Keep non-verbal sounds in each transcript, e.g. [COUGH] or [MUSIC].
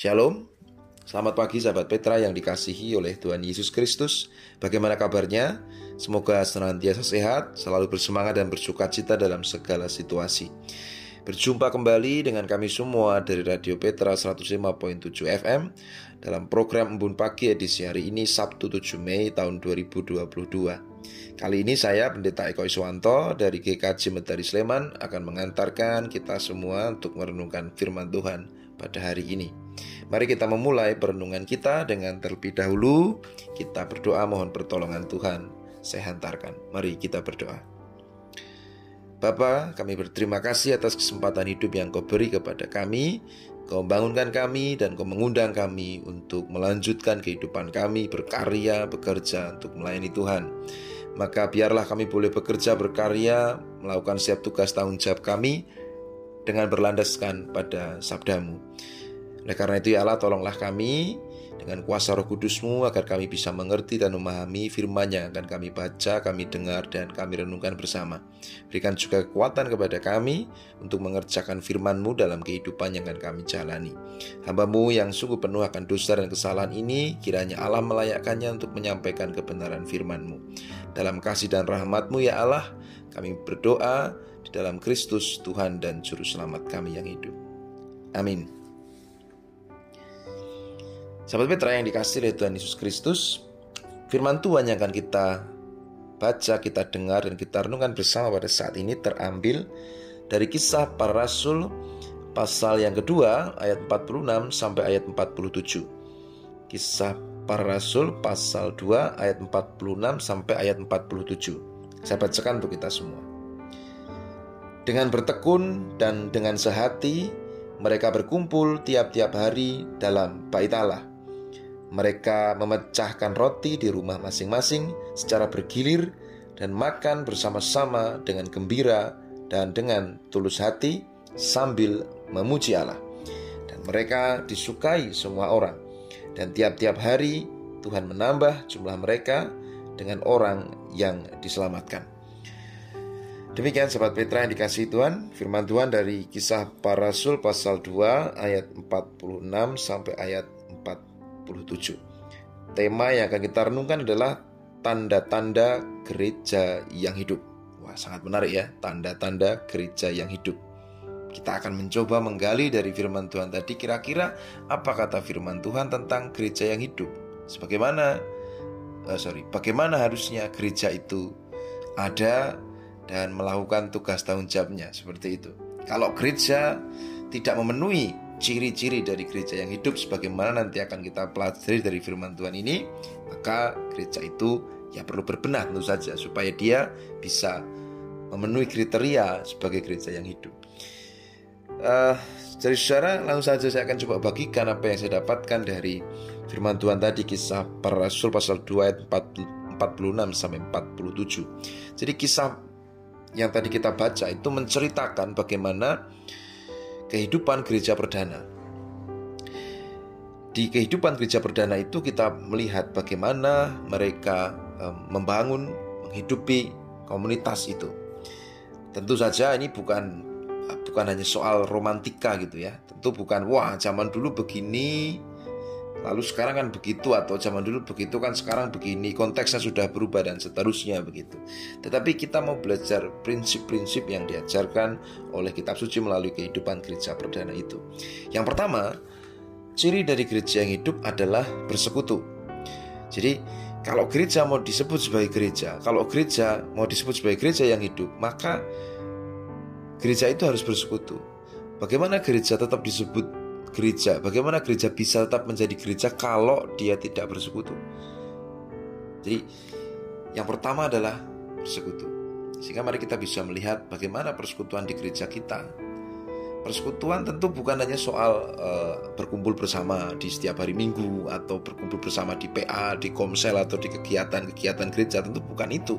Shalom, selamat pagi sahabat Petra yang dikasihi oleh Tuhan Yesus Kristus. Bagaimana kabarnya? Semoga senantiasa sehat, selalu bersemangat dan bersuka cita dalam segala situasi. Berjumpa kembali dengan kami semua dari Radio Petra 105.7 FM dalam program Embun Pagi edisi hari ini Sabtu 7 Mei tahun 2022. Kali ini saya Pendeta Eko Iswanto dari GKJ Medari Sleman akan mengantarkan kita semua untuk merenungkan firman Tuhan pada hari ini. Mari kita memulai perenungan kita dengan terlebih dahulu kita berdoa mohon pertolongan Tuhan. Saya hantarkan. Mari kita berdoa. Bapa, kami berterima kasih atas kesempatan hidup yang kau beri kepada kami. Kau bangunkan kami dan kau mengundang kami untuk melanjutkan kehidupan kami berkarya, bekerja untuk melayani Tuhan. Maka biarlah kami boleh bekerja, berkarya, melakukan setiap tugas tanggung jawab kami dengan berlandaskan pada sabdamu. Oleh karena itu ya Allah tolonglah kami dengan kuasa roh kudusmu agar kami bisa mengerti dan memahami firman yang akan kami baca, kami dengar, dan kami renungkan bersama. Berikan juga kekuatan kepada kami untuk mengerjakan firman-Mu dalam kehidupan yang akan kami jalani. Hambamu yang sungguh penuh akan dosa dan kesalahan ini, kiranya Allah melayakkannya untuk menyampaikan kebenaran firman-Mu. Dalam kasih dan rahmat-Mu ya Allah, kami berdoa di dalam Kristus Tuhan dan Juru Selamat kami yang hidup. Amin. Sahabat Petra yang dikasih oleh Tuhan Yesus Kristus, firman Tuhan yang akan kita baca, kita dengar, dan kita renungkan bersama pada saat ini terambil dari kisah para rasul pasal yang kedua ayat 46 sampai ayat 47. Kisah para rasul pasal 2 ayat 46 sampai ayat 47. Saya bacakan untuk kita semua. Dengan bertekun dan dengan sehati mereka berkumpul tiap-tiap hari dalam bait Allah mereka memecahkan roti di rumah masing-masing secara bergilir dan makan bersama-sama dengan gembira dan dengan tulus hati sambil memuji Allah. Dan mereka disukai semua orang. Dan tiap-tiap hari Tuhan menambah jumlah mereka dengan orang yang diselamatkan. Demikian sahabat Petra yang dikasih Tuhan, firman Tuhan dari kisah para rasul pasal 2 ayat 46 sampai ayat 4 Tema yang akan kita renungkan adalah tanda-tanda gereja yang hidup. Wah, sangat menarik ya, tanda-tanda gereja yang hidup. Kita akan mencoba menggali dari firman Tuhan tadi kira-kira apa kata firman Tuhan tentang gereja yang hidup. Sebagaimana uh, sorry, bagaimana harusnya gereja itu ada dan melakukan tugas tanggung jawabnya seperti itu. Kalau gereja tidak memenuhi ciri-ciri dari gereja yang hidup sebagaimana nanti akan kita pelajari dari firman Tuhan ini, maka gereja itu ya perlu berbenah tentu saja supaya dia bisa memenuhi kriteria sebagai gereja yang hidup. Uh, dari sejarah langsung saja saya akan coba bagikan apa yang saya dapatkan dari firman Tuhan tadi kisah para rasul pasal 2 ayat 46 sampai 47. Jadi kisah yang tadi kita baca itu menceritakan bagaimana kehidupan gereja perdana. Di kehidupan gereja perdana itu kita melihat bagaimana mereka membangun, menghidupi komunitas itu. Tentu saja ini bukan bukan hanya soal romantika gitu ya. Tentu bukan wah zaman dulu begini Lalu sekarang kan begitu atau zaman dulu begitu kan sekarang begini konteksnya sudah berubah dan seterusnya begitu. Tetapi kita mau belajar prinsip-prinsip yang diajarkan oleh kitab suci melalui kehidupan gereja perdana itu. Yang pertama, ciri dari gereja yang hidup adalah bersekutu. Jadi kalau gereja mau disebut sebagai gereja, kalau gereja mau disebut sebagai gereja yang hidup, maka gereja itu harus bersekutu. Bagaimana gereja tetap disebut gereja. Bagaimana gereja bisa tetap menjadi gereja kalau dia tidak bersekutu? Jadi, yang pertama adalah bersekutu. Sehingga mari kita bisa melihat bagaimana persekutuan di gereja kita. Persekutuan tentu bukan hanya soal uh, berkumpul bersama di setiap hari Minggu atau berkumpul bersama di PA, di Komsel atau di kegiatan-kegiatan gereja, tentu bukan itu.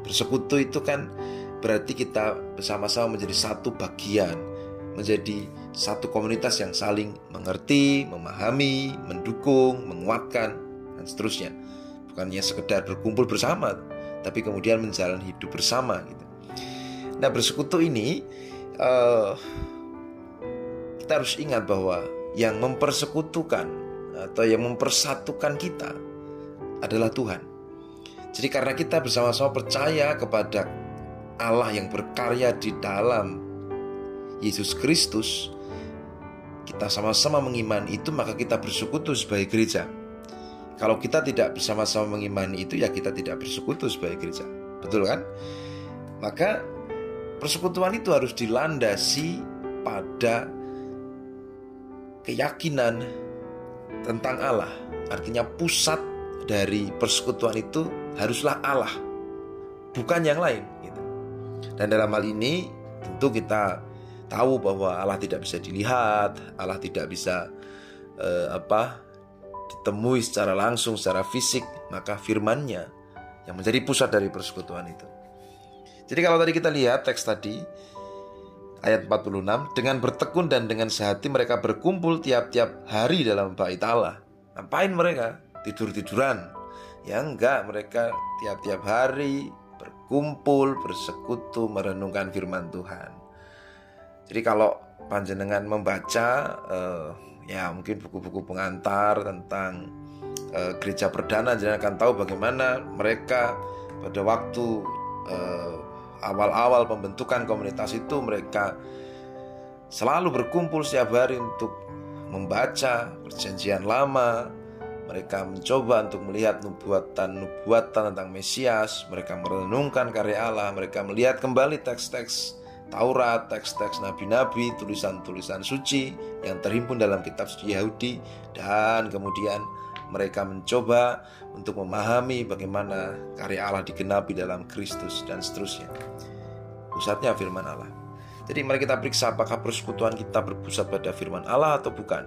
Bersekutu itu kan berarti kita bersama-sama menjadi satu bagian menjadi satu komunitas yang saling mengerti, memahami, mendukung, menguatkan, dan seterusnya. Bukannya sekedar berkumpul bersama, tapi kemudian menjalani hidup bersama. Gitu. Nah bersekutu ini uh, kita harus ingat bahwa yang mempersekutukan atau yang mempersatukan kita adalah Tuhan. Jadi karena kita bersama-sama percaya kepada Allah yang berkarya di dalam Yesus Kristus, kita sama-sama mengimani itu maka kita bersekutu sebagai gereja. Kalau kita tidak bersama-sama mengimani itu ya kita tidak bersekutu sebagai gereja. Betul kan? Maka persekutuan itu harus dilandasi pada keyakinan tentang Allah. Artinya pusat dari persekutuan itu haruslah Allah, bukan yang lain. Gitu. Dan dalam hal ini tentu kita tahu bahwa Allah tidak bisa dilihat, Allah tidak bisa eh, apa ditemui secara langsung, secara fisik, maka firmannya yang menjadi pusat dari persekutuan itu. Jadi kalau tadi kita lihat teks tadi ayat 46 dengan bertekun dan dengan sehati mereka berkumpul tiap-tiap hari dalam bait Allah. Ngapain mereka? Tidur-tiduran. Ya enggak, mereka tiap-tiap hari berkumpul, bersekutu, merenungkan firman Tuhan. Jadi kalau panjenengan membaca uh, ya mungkin buku-buku pengantar tentang uh, gereja perdana jangan akan tahu bagaimana mereka pada waktu uh, awal-awal pembentukan komunitas itu mereka selalu berkumpul setiap hari untuk membaca perjanjian lama. Mereka mencoba untuk melihat nubuatan-nubuatan tentang Mesias. Mereka merenungkan karya Allah. Mereka melihat kembali teks-teks Taurat, teks-teks nabi-nabi, tulisan-tulisan suci yang terhimpun dalam kitab suci Yahudi dan kemudian mereka mencoba untuk memahami bagaimana karya Allah digenapi dalam Kristus dan seterusnya. Pusatnya firman Allah. Jadi mari kita periksa apakah persekutuan kita berpusat pada firman Allah atau bukan.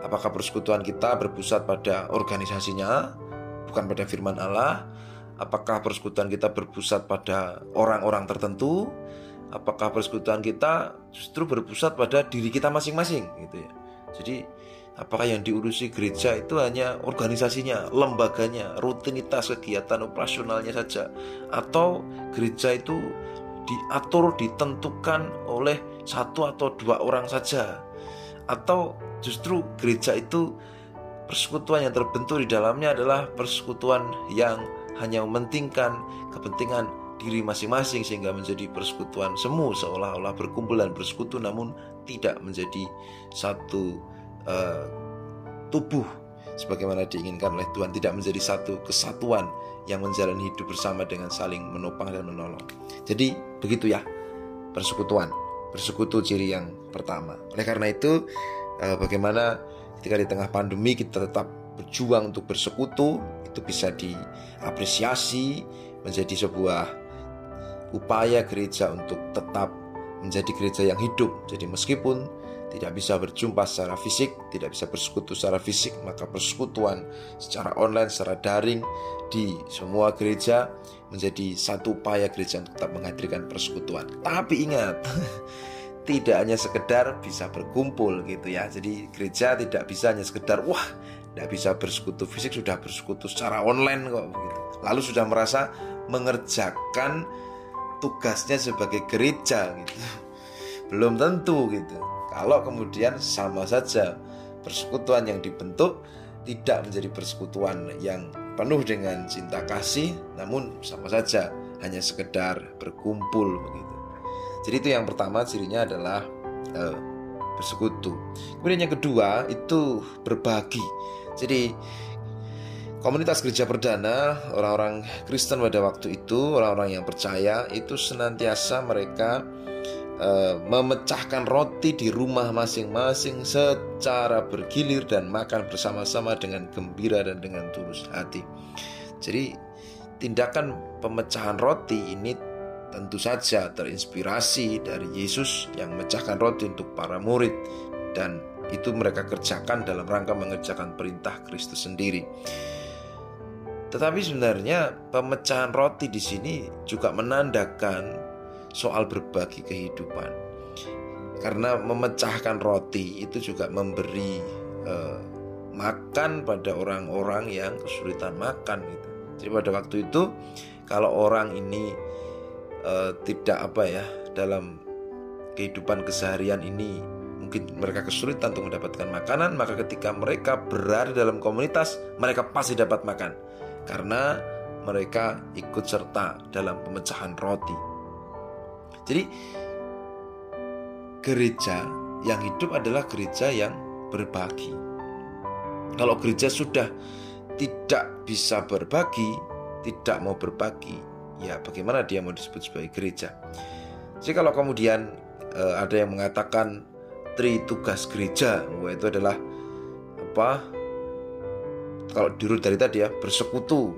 Apakah persekutuan kita berpusat pada organisasinya, bukan pada firman Allah? Apakah persekutuan kita berpusat pada orang-orang tertentu, apakah persekutuan kita justru berpusat pada diri kita masing-masing gitu ya. Jadi apakah yang diurusi gereja itu hanya organisasinya, lembaganya, rutinitas kegiatan operasionalnya saja atau gereja itu diatur ditentukan oleh satu atau dua orang saja atau justru gereja itu persekutuan yang terbentuk di dalamnya adalah persekutuan yang hanya mementingkan kepentingan diri masing-masing sehingga menjadi persekutuan semu seolah-olah berkumpul dan bersekutu namun tidak menjadi satu uh, tubuh sebagaimana diinginkan oleh Tuhan tidak menjadi satu kesatuan yang menjalani hidup bersama dengan saling menopang dan menolong. Jadi begitu ya persekutuan bersekutu ciri yang pertama. Oleh karena itu uh, bagaimana ketika di tengah pandemi kita tetap berjuang untuk bersekutu itu bisa diapresiasi menjadi sebuah upaya gereja untuk tetap menjadi gereja yang hidup. Jadi meskipun tidak bisa berjumpa secara fisik, tidak bisa bersekutu secara fisik, maka persekutuan secara online, secara daring di semua gereja menjadi satu upaya gereja untuk tetap menghadirkan persekutuan. Tapi ingat, [LAUGHS] tidak hanya sekedar bisa berkumpul gitu ya. Jadi gereja tidak bisa hanya sekedar wah, tidak bisa bersekutu fisik sudah bersekutu secara online kok. Lalu sudah merasa mengerjakan tugasnya sebagai gereja gitu. Belum tentu gitu. Kalau kemudian sama saja persekutuan yang dibentuk tidak menjadi persekutuan yang penuh dengan cinta kasih, namun sama saja hanya sekedar berkumpul begitu. Jadi itu yang pertama cirinya adalah uh, bersekutu. Kemudian yang kedua itu berbagi. Jadi Komunitas gereja perdana, orang-orang Kristen pada waktu itu, orang-orang yang percaya itu senantiasa mereka e, memecahkan roti di rumah masing-masing secara bergilir dan makan bersama-sama dengan gembira dan dengan tulus hati. Jadi tindakan pemecahan roti ini tentu saja terinspirasi dari Yesus yang memecahkan roti untuk para murid dan itu mereka kerjakan dalam rangka mengerjakan perintah Kristus sendiri. Tetapi sebenarnya pemecahan roti di sini juga menandakan soal berbagi kehidupan. Karena memecahkan roti itu juga memberi uh, makan pada orang-orang yang kesulitan makan gitu. Jadi pada waktu itu kalau orang ini uh, tidak apa ya dalam kehidupan keseharian ini mungkin mereka kesulitan untuk mendapatkan makanan, maka ketika mereka berada dalam komunitas, mereka pasti dapat makan karena mereka ikut serta dalam pemecahan roti. Jadi gereja yang hidup adalah gereja yang berbagi. Kalau gereja sudah tidak bisa berbagi, tidak mau berbagi, ya bagaimana dia mau disebut sebagai gereja? Jadi kalau kemudian uh, ada yang mengatakan tri tugas gereja, itu adalah apa? Kalau dirut dari tadi ya bersekutu,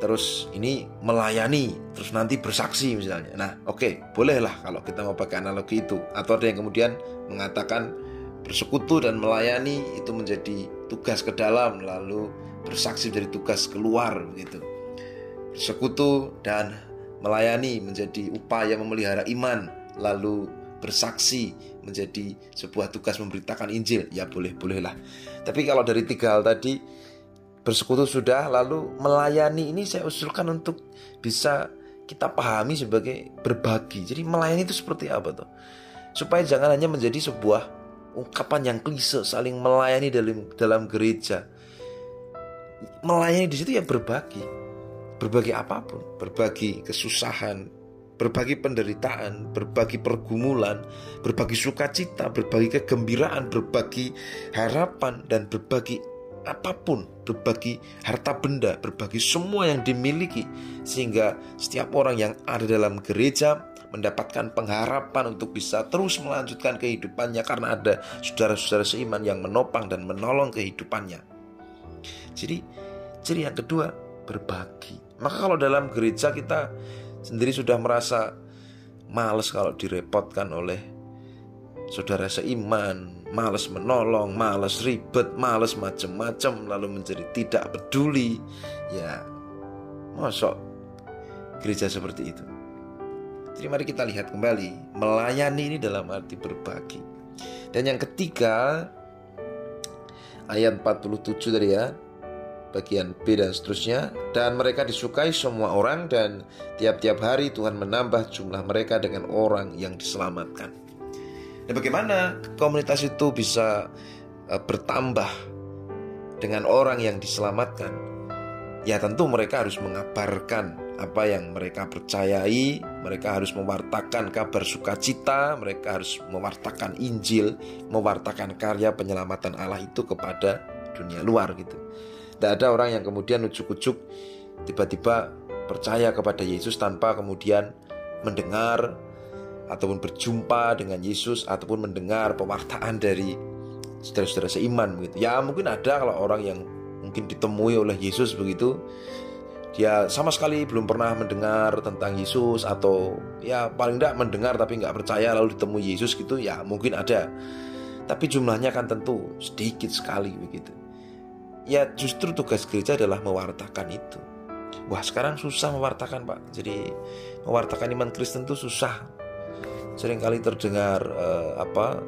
terus ini melayani, terus nanti bersaksi misalnya. Nah, oke, okay, bolehlah kalau kita mau pakai analogi itu. Atau ada yang kemudian mengatakan bersekutu dan melayani itu menjadi tugas ke dalam, lalu bersaksi dari tugas keluar begitu. Bersekutu dan melayani menjadi upaya memelihara iman lalu bersaksi menjadi sebuah tugas memberitakan Injil ya boleh bolehlah. Tapi kalau dari tiga hal tadi bersekutu sudah lalu melayani ini saya usulkan untuk bisa kita pahami sebagai berbagi. Jadi melayani itu seperti apa tuh supaya jangan hanya menjadi sebuah ungkapan yang klise saling melayani dalam dalam gereja. Melayani di situ ya berbagi. Berbagi apa pun. Berbagi kesusahan berbagi penderitaan, berbagi pergumulan, berbagi sukacita, berbagi kegembiraan, berbagi harapan, dan berbagi apa pun, berbagi harta benda, berbagi semua yang dimiliki, sehingga setiap orang yang ada dalam gereja mendapatkan pengharapan untuk bisa terus melanjutkan kehidupannya karena ada saudara-saudara seiman yang menopang dan menolong kehidupannya. Jadi, ciri yang kedua, berbagi. Maka kalau dalam gereja kita sendiri sudah merasa males kalau direpotkan oleh saudara seiman, males menolong, males ribet, males macem-macem, lalu menjadi tidak peduli, ya mosok gereja seperti itu. Jadi mari kita lihat kembali, melayani ini dalam arti berbagi. Dan yang ketiga, ayat 47 tadi ya, bagian B dan seterusnya dan mereka disukai semua orang dan tiap-tiap hari Tuhan menambah jumlah mereka dengan orang yang diselamatkan. Dan bagaimana komunitas itu bisa uh, bertambah dengan orang yang diselamatkan? Ya tentu mereka harus mengabarkan apa yang mereka percayai, mereka harus mewartakan kabar sukacita, mereka harus mewartakan Injil, mewartakan karya penyelamatan Allah itu kepada dunia luar gitu. Tidak ada orang yang kemudian ujuk-ujuk tiba-tiba percaya kepada Yesus tanpa kemudian mendengar ataupun berjumpa dengan Yesus ataupun mendengar pewartaan dari saudara-saudara seiman begitu. Ya mungkin ada kalau orang yang mungkin ditemui oleh Yesus begitu dia sama sekali belum pernah mendengar tentang Yesus atau ya paling tidak mendengar tapi nggak percaya lalu ditemui Yesus gitu ya mungkin ada tapi jumlahnya kan tentu sedikit sekali begitu ya justru tugas gereja adalah mewartakan itu. Wah sekarang susah mewartakan pak. Jadi mewartakan iman Kristen itu susah. Seringkali terdengar uh, apa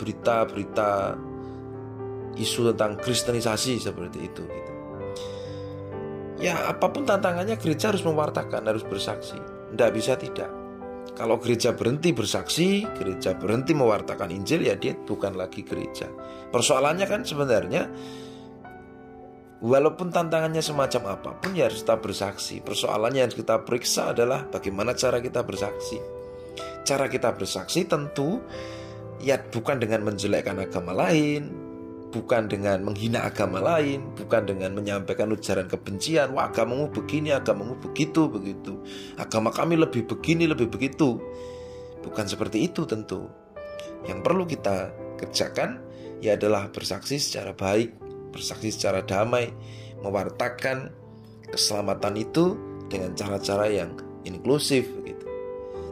berita-berita isu tentang kristenisasi seperti itu. Gitu. Ya apa pun tantangannya gereja harus mewartakan, harus bersaksi. Tidak bisa tidak. Kalau gereja berhenti bersaksi, gereja berhenti mewartakan Injil, ya dia bukan lagi gereja. Persoalannya kan sebenarnya Walaupun tantangannya semacam apa pun ya harus tetap bersaksi. Persoalannya yang harus kita periksa adalah bagaimana cara kita bersaksi. Cara kita bersaksi tentu ya bukan dengan menjelekkan agama lain, bukan dengan menghina agama lain, bukan dengan menyampaikan ujaran kebencian, wah agamamu begini, agamamu begitu, begitu. Agama kami lebih begini, lebih begitu. Bukan seperti itu tentu. Yang perlu kita kerjakan ya adalah bersaksi secara baik, bersaksi secara damai, mewartakan keselamatan itu dengan cara-cara yang inklusif gitu.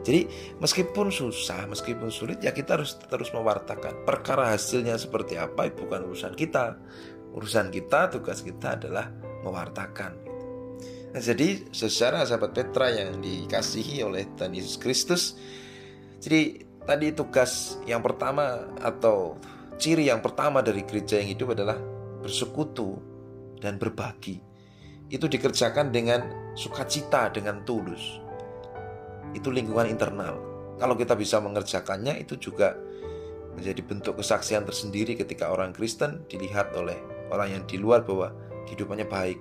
Jadi meskipun susah, meskipun sulit ya kita harus terus mewartakan. Perkara hasilnya seperti apa bukan urusan kita. Urusan kita, tugas kita adalah mewartakan. Gitu. Nah, jadi secara sahabat Petra yang dikasihi oleh Tuhan Yesus Kristus, jadi tadi tugas yang pertama atau ciri yang pertama dari gereja yang hidup adalah bersekutu, dan berbagi. Itu dikerjakan dengan sukacita, dengan tulus. Itu lingkungan internal. Kalau kita bisa mengerjakannya, itu juga menjadi bentuk kesaksian tersendiri ketika orang Kristen dilihat oleh orang yang di luar bahwa kehidupannya baik,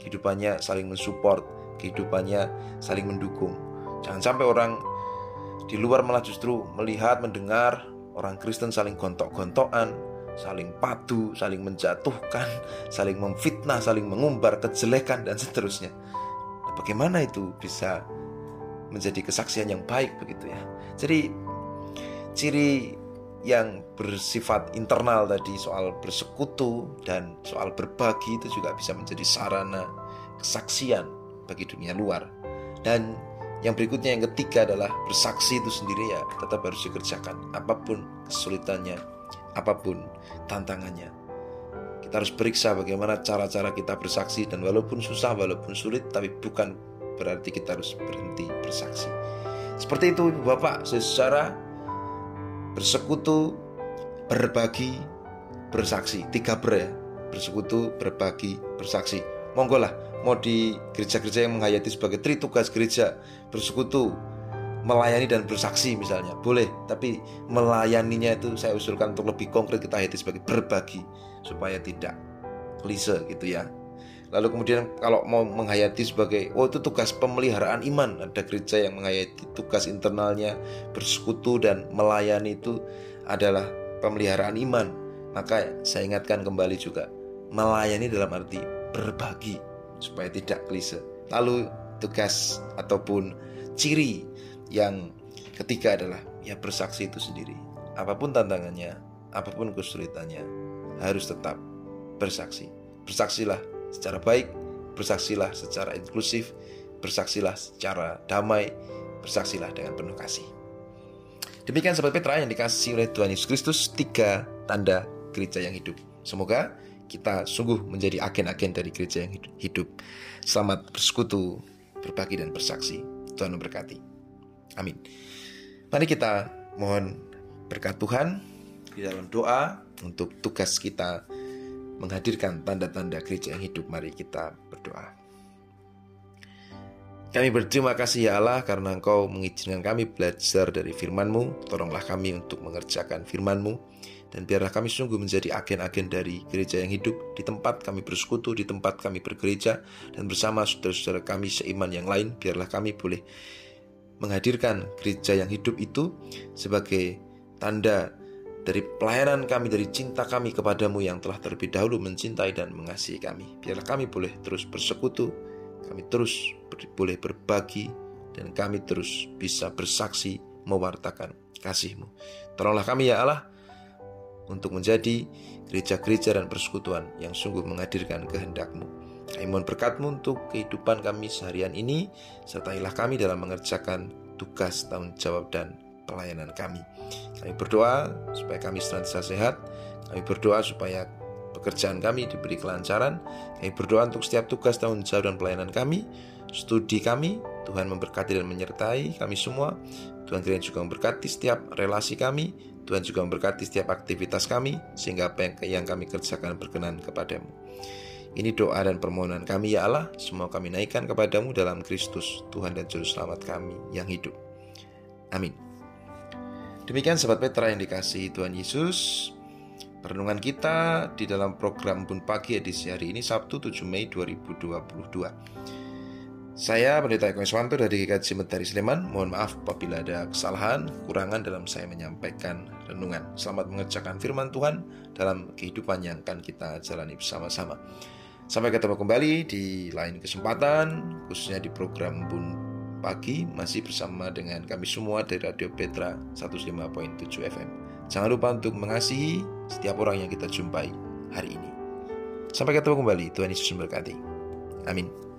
kehidupannya saling mensupport, kehidupannya saling mendukung. Jangan sampai orang di luar malah justru melihat, mendengar orang Kristen saling gontok-gontokan, saling padu, saling menjatuhkan, saling memfitnah, saling mengumbar kejelekan dan seterusnya. Nah, bagaimana itu bisa menjadi kesaksian yang baik begitu ya. Jadi ciri yang bersifat internal tadi soal bersekutu dan soal berbagi itu juga bisa menjadi sarana kesaksian bagi dunia luar. Dan yang berikutnya yang ketiga adalah bersaksi itu sendiri ya tetap harus dikerjakan apa pun kesulitannya, apa pun tantangannya. Kita harus periksa bagaimana cara-cara kita bersaksi dan walaupun susah, walaupun sulit tapi bukan berarti kita harus berhenti bersaksi. Seperti itu Ibu Bapak, secara bersekutu, berbagi, bersaksi. Tiga ber ya, bersekutu, berbagi, bersaksi. Monggo lah mau di gereja-gereja yang menghayati sebagai tri tugas gereja bersekutu melayani dan bersaksi misalnya. Boleh tapi melayaninya itu saya usulkan untuk lebih konkret kita hayati sebagai berbagi supaya tidak klise gitu ya. Lalu kemudian kalau mau menghayati sebagai oh itu tugas pemeliharaan iman. Ada gereja yang menghayati tugas internalnya bersekutu dan melayani itu adalah pemeliharaan iman. Maka saya ingatkan kembali juga melayani dalam arti berbagi supaya tidak klise. Lalu tugas ataupun ciri yang ketiga adalah ya bersaksi itu sendiri. Apa pun tantangannya, apa pun kesulitannya, harus tetap bersaksi. Bersaksilah secara baik, bersaksilah secara inklusif, bersaksilah secara damai, bersaksilah dengan penuh kasih. Demikian Sobat Petra yang dikasih oleh Tuhan Yesus Kristus, tiga tanda gereja yang hidup. Semoga kita sungguh menjadi agen-agen dari gereja yang hidup. Selamat bersekutu, berbagi dan bersaksi. Tuhan memberkati. Amin. Mari kita mohon berkat Tuhan di dalam doa untuk tugas kita menghadirkan tanda-tanda gereja yang hidup. Mari kita berdoa. Kami berterima kasih ya Allah karena Engkau mengizinkan kami belajar dari firman-Mu. Tolonglah kami untuk mengerjakan firman-Mu dan biarlah kami sungguh menjadi agen-agen dari gereja yang hidup di tempat kami bersekutu, di tempat kami bergereja, dan bersama saudara-saudara kami seiman yang lain, biarlah kami boleh menghadirkan gereja yang hidup itu sebagai tanda dari pelayanan kami, dari cinta kami kepadamu yang telah terlebih dahulu mencintai dan mengasihi kami. Biarlah kami boleh terus bersekutu, kami terus ber boleh berbagi, dan kami terus bisa bersaksi mewartakan kasihmu. Tolonglah kami ya Allah, untuk menjadi gereja-gereja dan persekutuan yang sungguh menghadirkan kehendakmu. Kami mohon berkatmu untuk kehidupan kami seharian ini, sertailah kami dalam mengerjakan tugas, tanggung jawab, dan pelayanan kami. Kami berdoa supaya kami senantiasa sehat, kami berdoa supaya pekerjaan kami diberi kelancaran, kami berdoa untuk setiap tugas, tanggung jawab, dan pelayanan kami, studi kami, Tuhan memberkati dan menyertai kami semua, Tuhan kiranya juga memberkati setiap relasi kami, Tuhan juga memberkati setiap aktivitas kami, sehingga apa yang, kami kerjakan berkenan kepadamu. Ini doa dan permohonan kami ya Allah, semua kami naikkan kepadamu dalam Kristus, Tuhan dan Juru Selamat kami yang hidup. Amin. Demikian Sobat Petra yang dikasih Tuhan Yesus, Perenungan kita di dalam program Bun Pagi edisi hari ini Sabtu 7 Mei 2022. Saya Pendeta Eko Iswanto dari GKJ Metari Sleman. Mohon maaf apabila ada kesalahan, kekurangan dalam saya menyampaikan renungan. Selamat mengerjakan firman Tuhan dalam kehidupan yang akan kita jalani bersama-sama. Sampai ketemu kembali di lain kesempatan, khususnya di program Bun Pagi, masih bersama dengan kami semua dari Radio Petra 105.7 FM. Jangan lupa untuk mengasihi setiap orang yang kita jumpai hari ini. Sampai ketemu kembali, Tuhan Yesus memberkati. Amin.